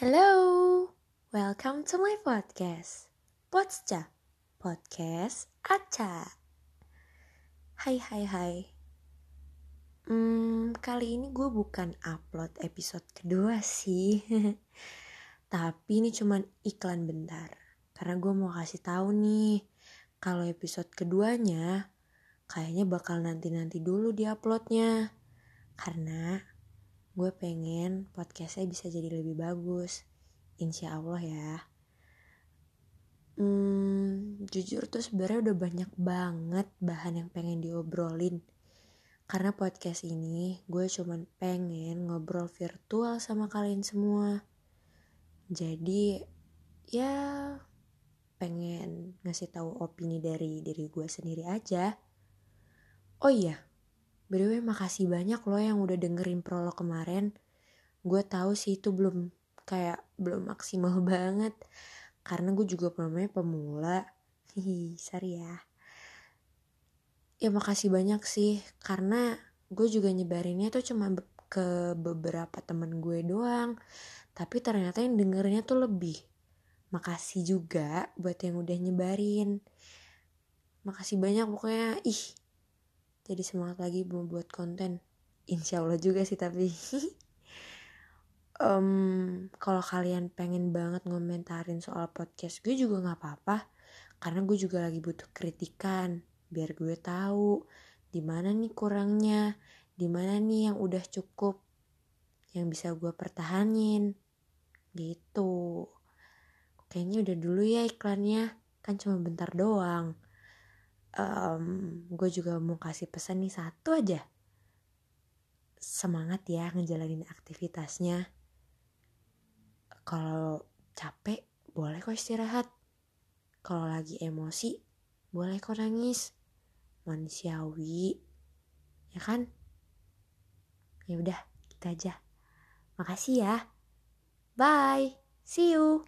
Hello, welcome to my podcast. Potsca, podcast Aca. Hai hai hai. Hmm, kali ini gue bukan upload episode kedua sih. Tapi ini cuman iklan bentar. Karena gue mau kasih tahu nih, kalau episode keduanya kayaknya bakal nanti-nanti dulu di uploadnya. Karena gue pengen podcastnya bisa jadi lebih bagus. Insya Allah ya. Hmm, jujur tuh sebenarnya udah banyak banget bahan yang pengen diobrolin. Karena podcast ini gue cuman pengen ngobrol virtual sama kalian semua. Jadi ya pengen ngasih tahu opini dari diri gue sendiri aja. Oh iya Way, makasih banyak loh yang udah dengerin prolog kemarin. Gue tahu sih itu belum kayak belum maksimal banget. Karena gue juga namanya pemula. Hihi, sorry ya. Ya makasih banyak sih. Karena gue juga nyebarinnya tuh cuma ke beberapa temen gue doang. Tapi ternyata yang dengernya tuh lebih. Makasih juga buat yang udah nyebarin. Makasih banyak pokoknya. Ih, jadi semangat lagi buat konten. Insya Allah juga sih tapi um, kalau kalian pengen banget ngomentarin soal podcast gue juga nggak apa-apa. Karena gue juga lagi butuh kritikan biar gue tahu di mana nih kurangnya di mana nih yang udah cukup yang bisa gue pertahanin. Gitu. Kayaknya udah dulu ya iklannya. Kan cuma bentar doang um, gue juga mau kasih pesan nih satu aja. Semangat ya ngejalanin aktivitasnya. Kalau capek boleh kok istirahat. Kalau lagi emosi boleh kok nangis. Manusiawi ya kan? Ya udah kita aja. Makasih ya. Bye. See you